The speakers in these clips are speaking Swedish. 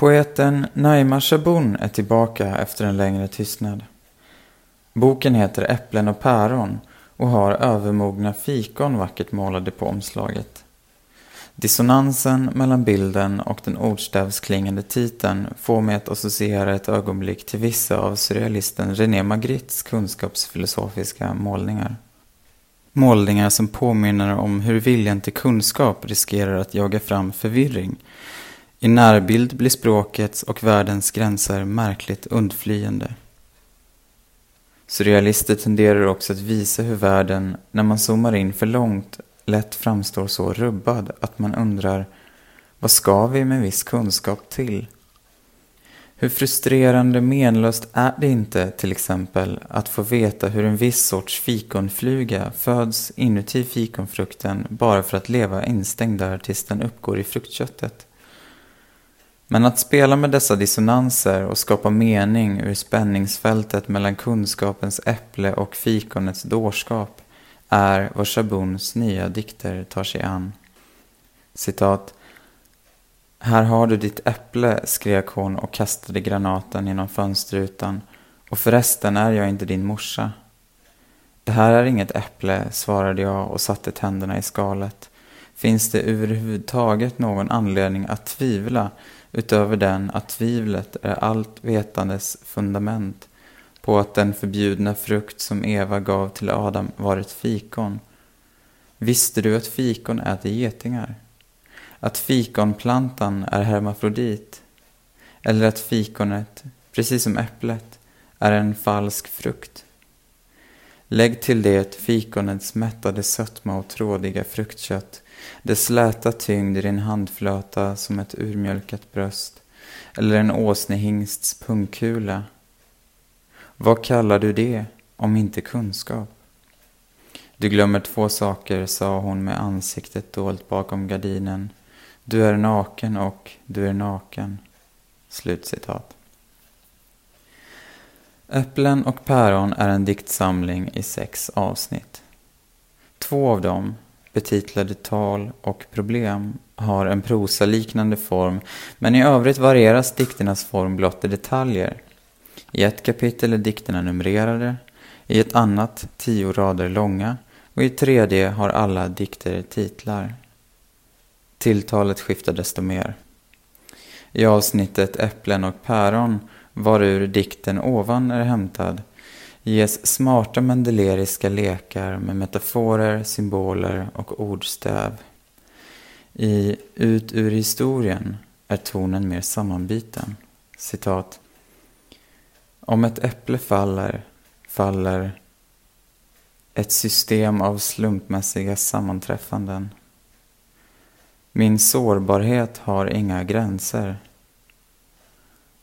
Poeten Naima Shabun är tillbaka efter en längre tystnad. Boken heter Äpplen och päron och har övermogna fikon vackert målade på omslaget. Dissonansen mellan bilden och den ordstävsklingande titeln får mig att associera ett ögonblick till vissa av surrealisten René Magrittes kunskapsfilosofiska målningar. Målningar som påminner om hur viljan till kunskap riskerar att jaga fram förvirring. I närbild blir språkets och världens gränser märkligt undflyende. Surrealister tenderar också att visa hur världen, när man zoomar in för långt, lätt framstår så rubbad att man undrar vad ska vi med viss kunskap till? Hur frustrerande menlöst är det inte till exempel att få veta hur en viss sorts fikonfluga föds inuti fikonfrukten bara för att leva instängd där tills den uppgår i fruktköttet? Men att spela med dessa dissonanser och skapa mening ur spänningsfältet mellan kunskapens äpple och fikonets dårskap är vad Shabuns nya dikter tar sig an. Citat. Här har du ditt äpple, skrek hon och kastade granaten genom fönsterrutan. Och förresten är jag inte din morsa. Det här är inget äpple, svarade jag och satte tänderna i skalet. Finns det överhuvudtaget någon anledning att tvivla utöver den att tvivlet är allt vetandes fundament på att den förbjudna frukt som Eva gav till Adam var ett fikon. Visste du att fikon äter getingar? Att fikonplantan är hermafrodit? Eller att fikonet, precis som äpplet, är en falsk frukt? Lägg till det fikonets mättade sötma och trådiga fruktkött, dess släta tyngd i din handflata som ett urmjölkat bröst, eller en åsnehingsts pungkula vad kallar du det om inte kunskap? Du glömmer två saker, sa hon med ansiktet dolt bakom gardinen. Du är naken och du är naken. Slutcitat. Äpplen och päron är en diktsamling i sex avsnitt. Två av dem, betitlade Tal och problem, har en prosaliknande form men i övrigt varieras dikternas form blott i detaljer. I ett kapitel är dikterna numrerade, i ett annat tio rader långa och i ett tredje har alla dikter titlar. Tilltalet skiftar desto mer. I avsnittet Äpplen och päron, varur dikten ovan är hämtad, ges smarta mendeleriska lekar med metaforer, symboler och ordstäv. I Ut ur historien är tonen mer sammanbiten. Citat. Om ett äpple faller, faller ett system av slumpmässiga sammanträffanden. Min sårbarhet har inga gränser.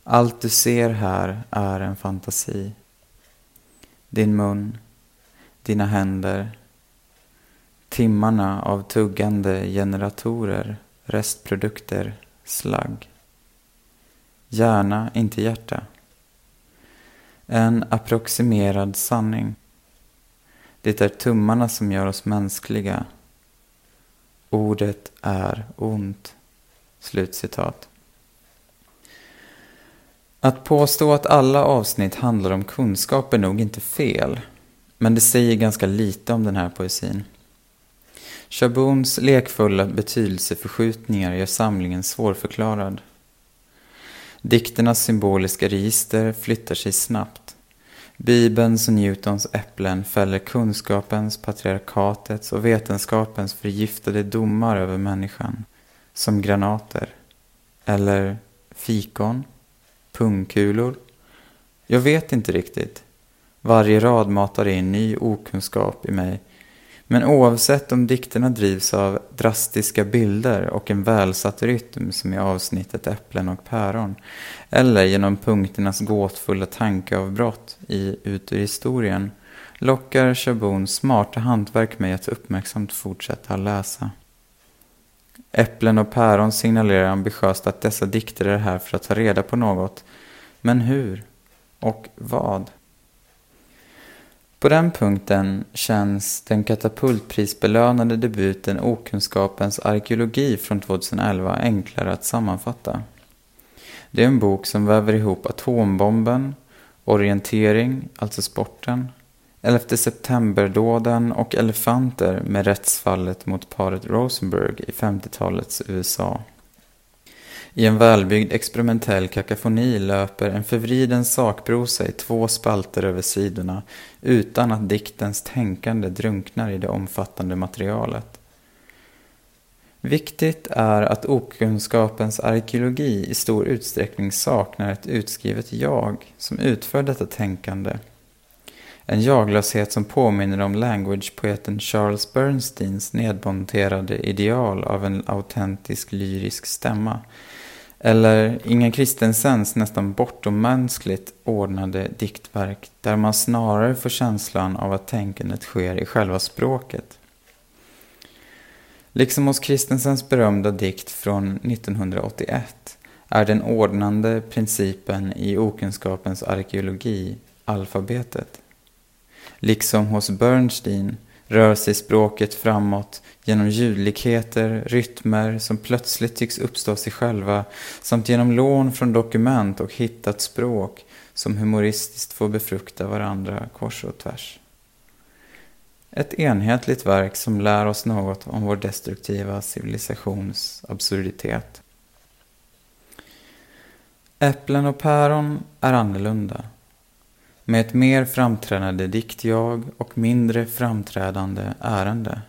Allt du ser här är en fantasi. Din mun, dina händer, timmarna av tuggande generatorer, restprodukter, slagg. Hjärna, inte hjärta. En approximerad sanning. Det är tummarna som gör oss mänskliga. Ordet är ont. Slutcitat. Att påstå att alla avsnitt handlar om kunskap är nog inte fel. Men det säger ganska lite om den här poesin. Chabuns lekfulla betydelseförskjutningar gör samlingen svårförklarad. Dikternas symboliska register flyttar sig snabbt. Bibelns och Newtons äpplen fäller kunskapens, patriarkatets och vetenskapens förgiftade domar över människan. Som granater. Eller fikon. Pungkulor. Jag vet inte riktigt. Varje rad matar in ny okunskap i mig men oavsett om dikterna drivs av drastiska bilder och en välsatt rytm som i avsnittet Äpplen och päron, eller genom punkternas gåtfulla tankeavbrott i Ut ur historien, lockar Chabuns smarta hantverk mig att uppmärksamt fortsätta läsa. Äpplen och päron signalerar ambitiöst att dessa dikter är här för att ta reda på något. Men hur? Och vad? På den punkten känns den katapultprisbelönade debuten Okunskapens arkeologi från 2011 enklare att sammanfatta. Det är en bok som väver ihop atombomben, orientering, alltså sporten, 11 september-dåden och elefanter med rättsfallet mot paret Rosenberg i 50-talets USA. I en välbyggd experimentell kakafoni löper en förvriden sakprosa i två spalter över sidorna utan att diktens tänkande drunknar i det omfattande materialet. Viktigt är att okunskapens arkeologi i stor utsträckning saknar ett utskrivet jag som utför detta tänkande. En jaglöshet som påminner om language-poeten Charles Bernsteins nedmonterade ideal av en autentisk lyrisk stämma. Eller Inga Kristensens nästan bortomänskligt ordnade diktverk där man snarare får känslan av att tänkandet sker i själva språket. Liksom hos Kristensens berömda dikt från 1981 är den ordnande principen i okunskapens arkeologi alfabetet. Liksom hos Bernstein rör sig språket framåt genom ljudligheter, rytmer som plötsligt tycks uppstå sig själva samt genom lån från dokument och hittat språk som humoristiskt får befrukta varandra kors och tvärs. Ett enhetligt verk som lär oss något om vår destruktiva civilisations absurditet. Äpplen och päron är annorlunda. Med ett mer framträdande diktjag och mindre framträdande ärende.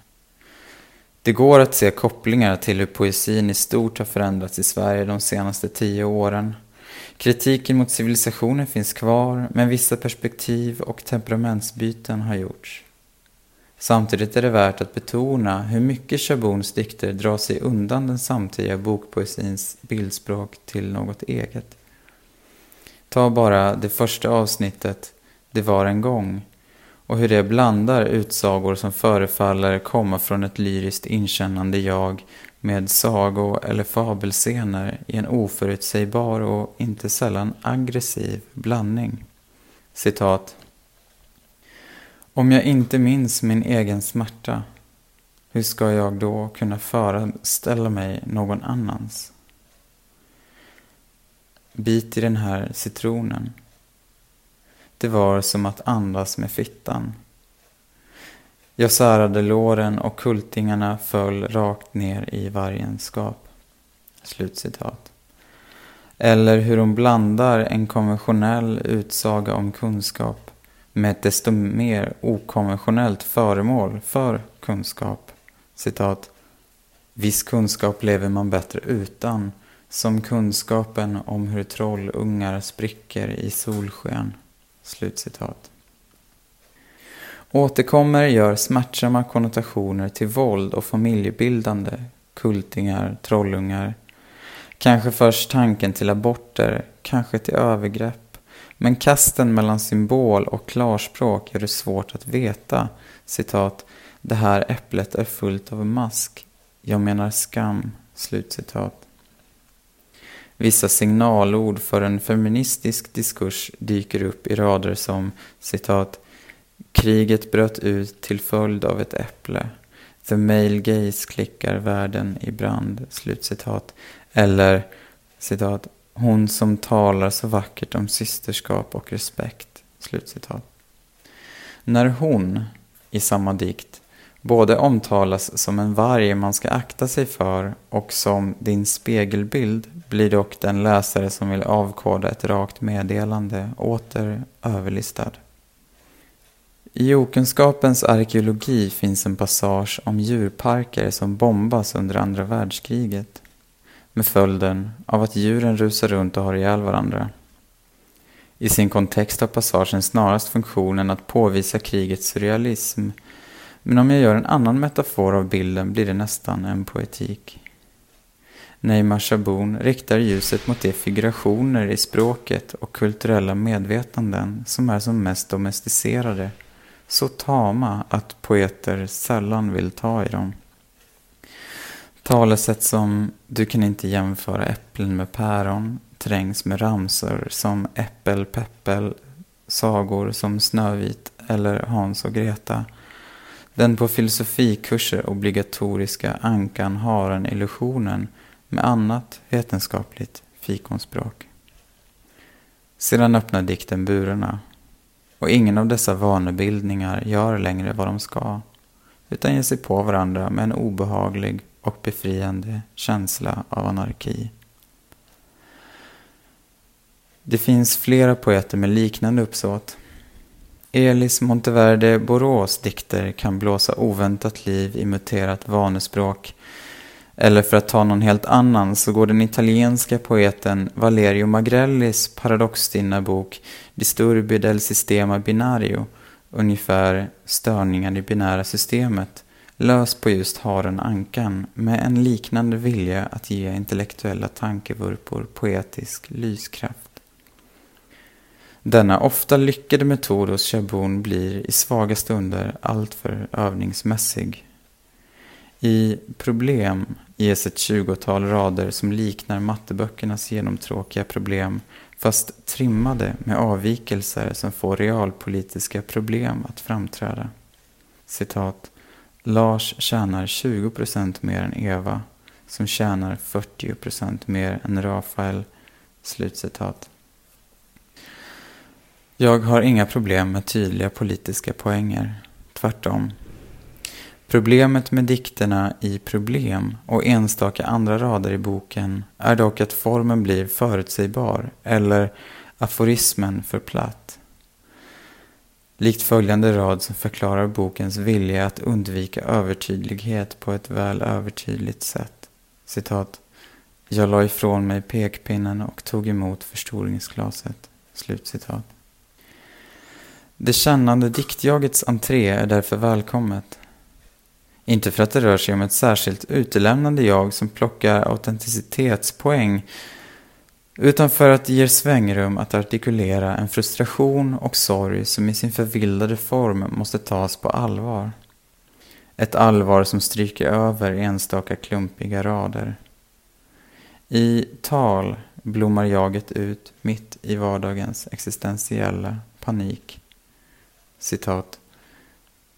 Det går att se kopplingar till hur poesin i stort har förändrats i Sverige de senaste tio åren. Kritiken mot civilisationen finns kvar, men vissa perspektiv och temperamentsbyten har gjorts. Samtidigt är det värt att betona hur mycket Chaboons dikter drar sig undan den samtida bokpoesins bildspråk till något eget. Ta bara det första avsnittet, Det var en gång, och hur det blandar utsagor som förefaller komma från ett lyriskt inkännande jag med sago eller fabelscener i en oförutsägbar och inte sällan aggressiv blandning. Citat. Om jag inte minns min egen smärta, hur ska jag då kunna föreställa mig någon annans? Bit i den här citronen. Det var som att andas med fittan. Jag särade låren och kultingarna föll rakt ner i vargens skap. Slutcitat. Eller hur hon blandar en konventionell utsaga om kunskap med ett desto mer okonventionellt föremål för kunskap. Citat. Viss kunskap lever man bättre utan, som kunskapen om hur trollungar spricker i solsken. Slutcitat. Återkommer gör smärtsamma konnotationer till våld och familjebildande, kultingar, trollungar. Kanske först tanken till aborter, kanske till övergrepp. Men kasten mellan symbol och klarspråk gör det svårt att veta, citat, det här äpplet är fullt av mask. Jag menar skam, slutcitat. Vissa signalord för en feministisk diskurs dyker upp i rader som citat Kriget bröt ut till följd av ett äpple. The male gaze klickar världen i brand. Slutcitat. Eller citat Hon som talar så vackert om systerskap och respekt. Slutcitat. När hon, i samma dikt, både omtalas som en varg man ska akta sig för och som din spegelbild blir dock den läsare som vill avkoda ett rakt meddelande åter överlistad. I okunskapens arkeologi finns en passage om djurparker som bombas under andra världskriget med följden av att djuren rusar runt och har ihjäl varandra. I sin kontext har passagen snarast funktionen att påvisa krigets surrealism men om jag gör en annan metafor av bilden blir det nästan en poetik. Neymar Shaboon riktar ljuset mot de figurationer i språket och kulturella medvetanden som är som mest domesticerade, så tama att poeter sällan vill ta i dem. Talesätt som ”du kan inte jämföra äpplen med päron” trängs med ramsor som äppel, peppel, sagor som Snövit eller Hans och Greta den på filosofikurser obligatoriska ankan-haren-illusionen med annat vetenskapligt fikonspråk. Sedan öppnar dikten burarna. Och ingen av dessa vanebildningar gör längre vad de ska, utan ger sig på varandra med en obehaglig och befriande känsla av anarki. Det finns flera poeter med liknande uppsåt. Elis Monteverde Borås dikter kan blåsa oväntat liv i muterat vanespråk. Eller för att ta någon helt annan så går den italienska poeten Valerio Magrellis paradoxstinna bok Disturbi del sistema binario, ungefär störningar i binära systemet, lös på just haren ankan med en liknande vilja att ge intellektuella tankevurpor poetisk lyskraft. Denna ofta lyckade metod hos Chabon blir i svaga stunder alltför övningsmässig. I Problem ges ett tjugotal rader som liknar matteböckernas genomtråkiga problem fast trimmade med avvikelser som får realpolitiska problem att framträda. Citat. Lars tjänar 20% mer än Eva som tjänar 40% mer än Rafael. Slutcitat. Jag har inga problem med tydliga politiska poänger. Tvärtom. Problemet med dikterna i Problem och enstaka andra rader i boken är dock att formen blir förutsägbar eller aforismen för platt. Likt följande rad som förklarar bokens vilja att undvika övertydlighet på ett väl övertydligt sätt. Citat. Jag la ifrån mig pekpinnen och tog emot förstoringsglaset. Slutcitat. Det kännande diktjagets entré är därför välkommet. Inte för att det rör sig om ett särskilt utelämnande jag som plockar autenticitetspoäng utan för att det ger svängrum att artikulera en frustration och sorg som i sin förvildade form måste tas på allvar. Ett allvar som stryker över enstaka klumpiga rader. I tal blommar jaget ut mitt i vardagens existentiella panik. Citat.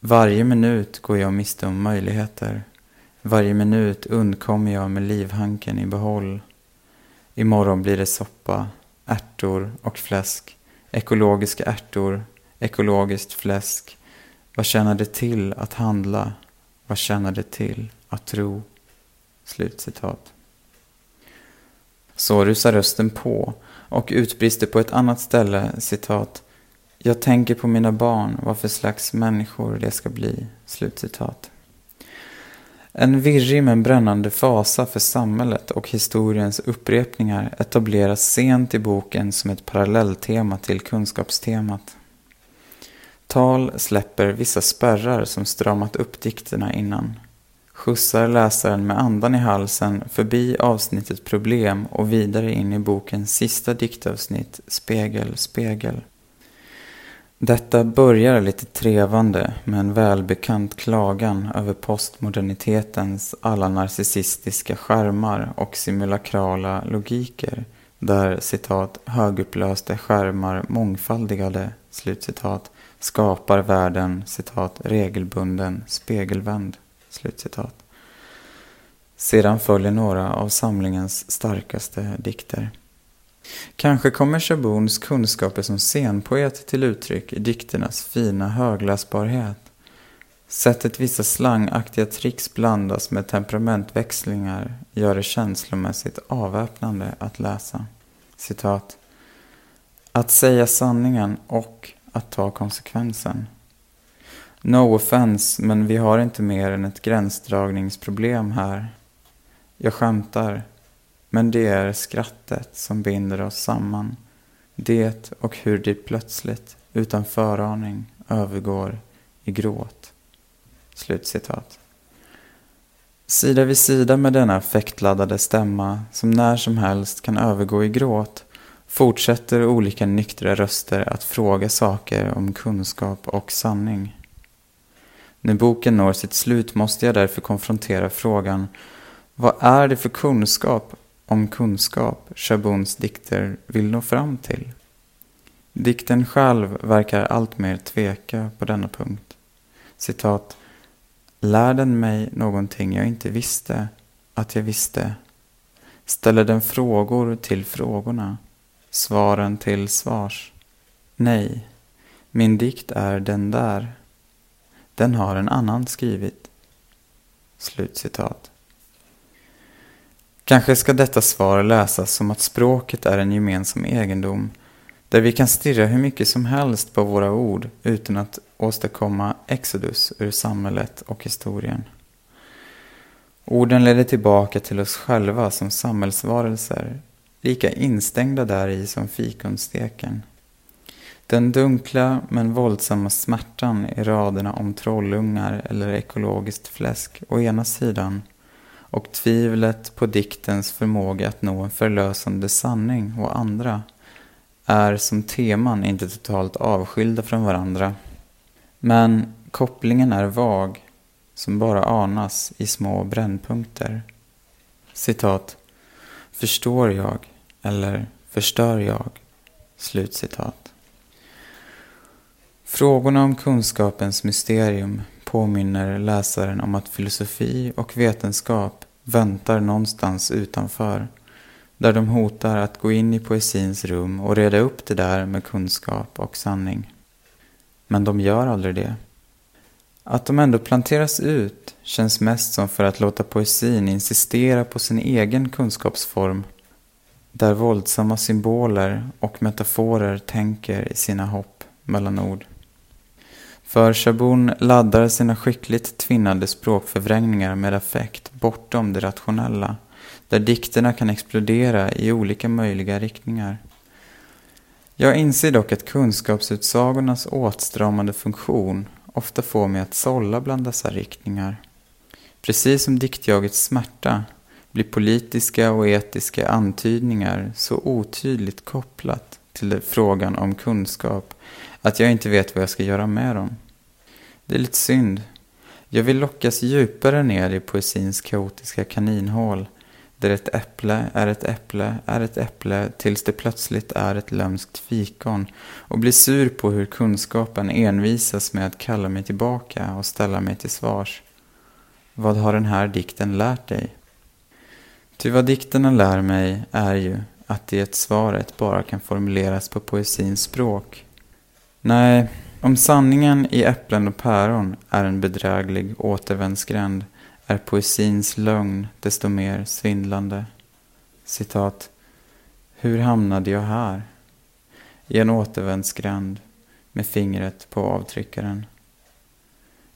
Varje minut går jag miste om möjligheter. Varje minut undkommer jag med livhanken i behåll. Imorgon blir det soppa, ärtor och fläsk. Ekologiska ärtor, ekologiskt fläsk. Vad tjänar det till att handla? Vad tjänar det till att tro? Slutcitat. Så rusar rösten på och utbrister på ett annat ställe citat jag tänker på mina barn, vad för slags människor det ska bli. Slutcitat. En virrig men brännande fasa för samhället och historiens upprepningar etableras sent i boken som ett parallelltema till kunskapstemat. Tal släpper vissa spärrar som stramat upp dikterna innan. Skjutsar läsaren med andan i halsen förbi avsnittet problem och vidare in i bokens sista diktavsnitt Spegel, spegel. Detta börjar lite trevande med en välbekant klagan över postmodernitetens alla narcissistiska skärmar och simulakrala logiker där citat högupplösta skärmar mångfaldigade slutcitat skapar världen citat regelbunden spegelvänd slutcitat. Sedan följer några av samlingens starkaste dikter. Kanske kommer Shabuns kunskaper som scenpoet till uttryck i dikternas fina högläsbarhet. Sättet vissa slangaktiga tricks blandas med temperamentväxlingar gör det känslomässigt avväpnande att läsa. Citat. Att säga sanningen och att ta konsekvensen. No offense, men vi har inte mer än ett gränsdragningsproblem här. Jag skämtar, men det är skrattet som binder oss samman. Det och hur det plötsligt, utan föraning, övergår i gråt. Slutcitat. Sida vid sida med denna affektladdade stämma som när som helst kan övergå i gråt fortsätter olika nyktra röster att fråga saker om kunskap och sanning. När boken når sitt slut måste jag därför konfrontera frågan vad är det för kunskap om kunskap Chaboons dikter vill nå fram till. Dikten själv verkar alltmer tveka på denna punkt. Citat. Lär den mig någonting jag inte visste att jag visste? Ställer den frågor till frågorna? svaren till svars. Nej, min dikt är den där. Den har en annan skrivit. Slutcitat. Kanske ska detta svar läsas som att språket är en gemensam egendom där vi kan stirra hur mycket som helst på våra ord utan att åstadkomma exodus ur samhället och historien. Orden leder tillbaka till oss själva som samhällsvarelser, lika instängda där i som fikonsteken. Den dunkla men våldsamma smärtan i raderna om trollungar eller ekologiskt fläsk å ena sidan och tvivlet på diktens förmåga att nå en förlösande sanning och andra är som teman inte totalt avskilda från varandra. Men kopplingen är vag, som bara anas i små brännpunkter. Citat. Förstår jag eller förstör jag? Slutcitat. Frågorna om kunskapens mysterium påminner läsaren om att filosofi och vetenskap väntar någonstans utanför där de hotar att gå in i poesins rum och reda upp det där med kunskap och sanning. Men de gör aldrig det. Att de ändå planteras ut känns mest som för att låta poesin insistera på sin egen kunskapsform där våldsamma symboler och metaforer tänker i sina hopp mellan ord. För Chabon laddar sina skickligt tvinnade språkförvrängningar med affekt bortom det rationella där dikterna kan explodera i olika möjliga riktningar. Jag inser dock att kunskapsutsagornas åtstramande funktion ofta får mig att sålla bland dessa riktningar. Precis som diktjagets smärta blir politiska och etiska antydningar så otydligt kopplat till frågan om kunskap att jag inte vet vad jag ska göra med dem. Det är lite synd. Jag vill lockas djupare ner i poesins kaotiska kaninhål där ett äpple är ett äpple är ett äpple tills det plötsligt är ett lömskt fikon och blir sur på hur kunskapen envisas med att kalla mig tillbaka och ställa mig till svars. Vad har den här dikten lärt dig? Ty vad dikterna lär mig är ju att det svaret bara kan formuleras på poesins språk. Nej, om sanningen i äpplen och päron är en bedräglig återvändsgränd är poesins lögn desto mer svindlande. Citat. Hur hamnade jag här? I en återvändsgränd med fingret på avtryckaren.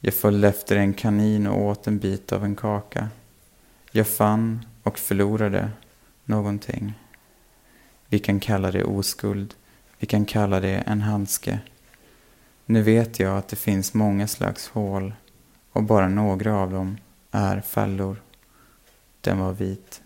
Jag följde efter en kanin och åt en bit av en kaka. Jag fann och förlorade någonting. Vi kan kalla det oskuld. Vi kan kalla det en handske. Nu vet jag att det finns många slags hål och bara några av dem är fällor. Den var vit.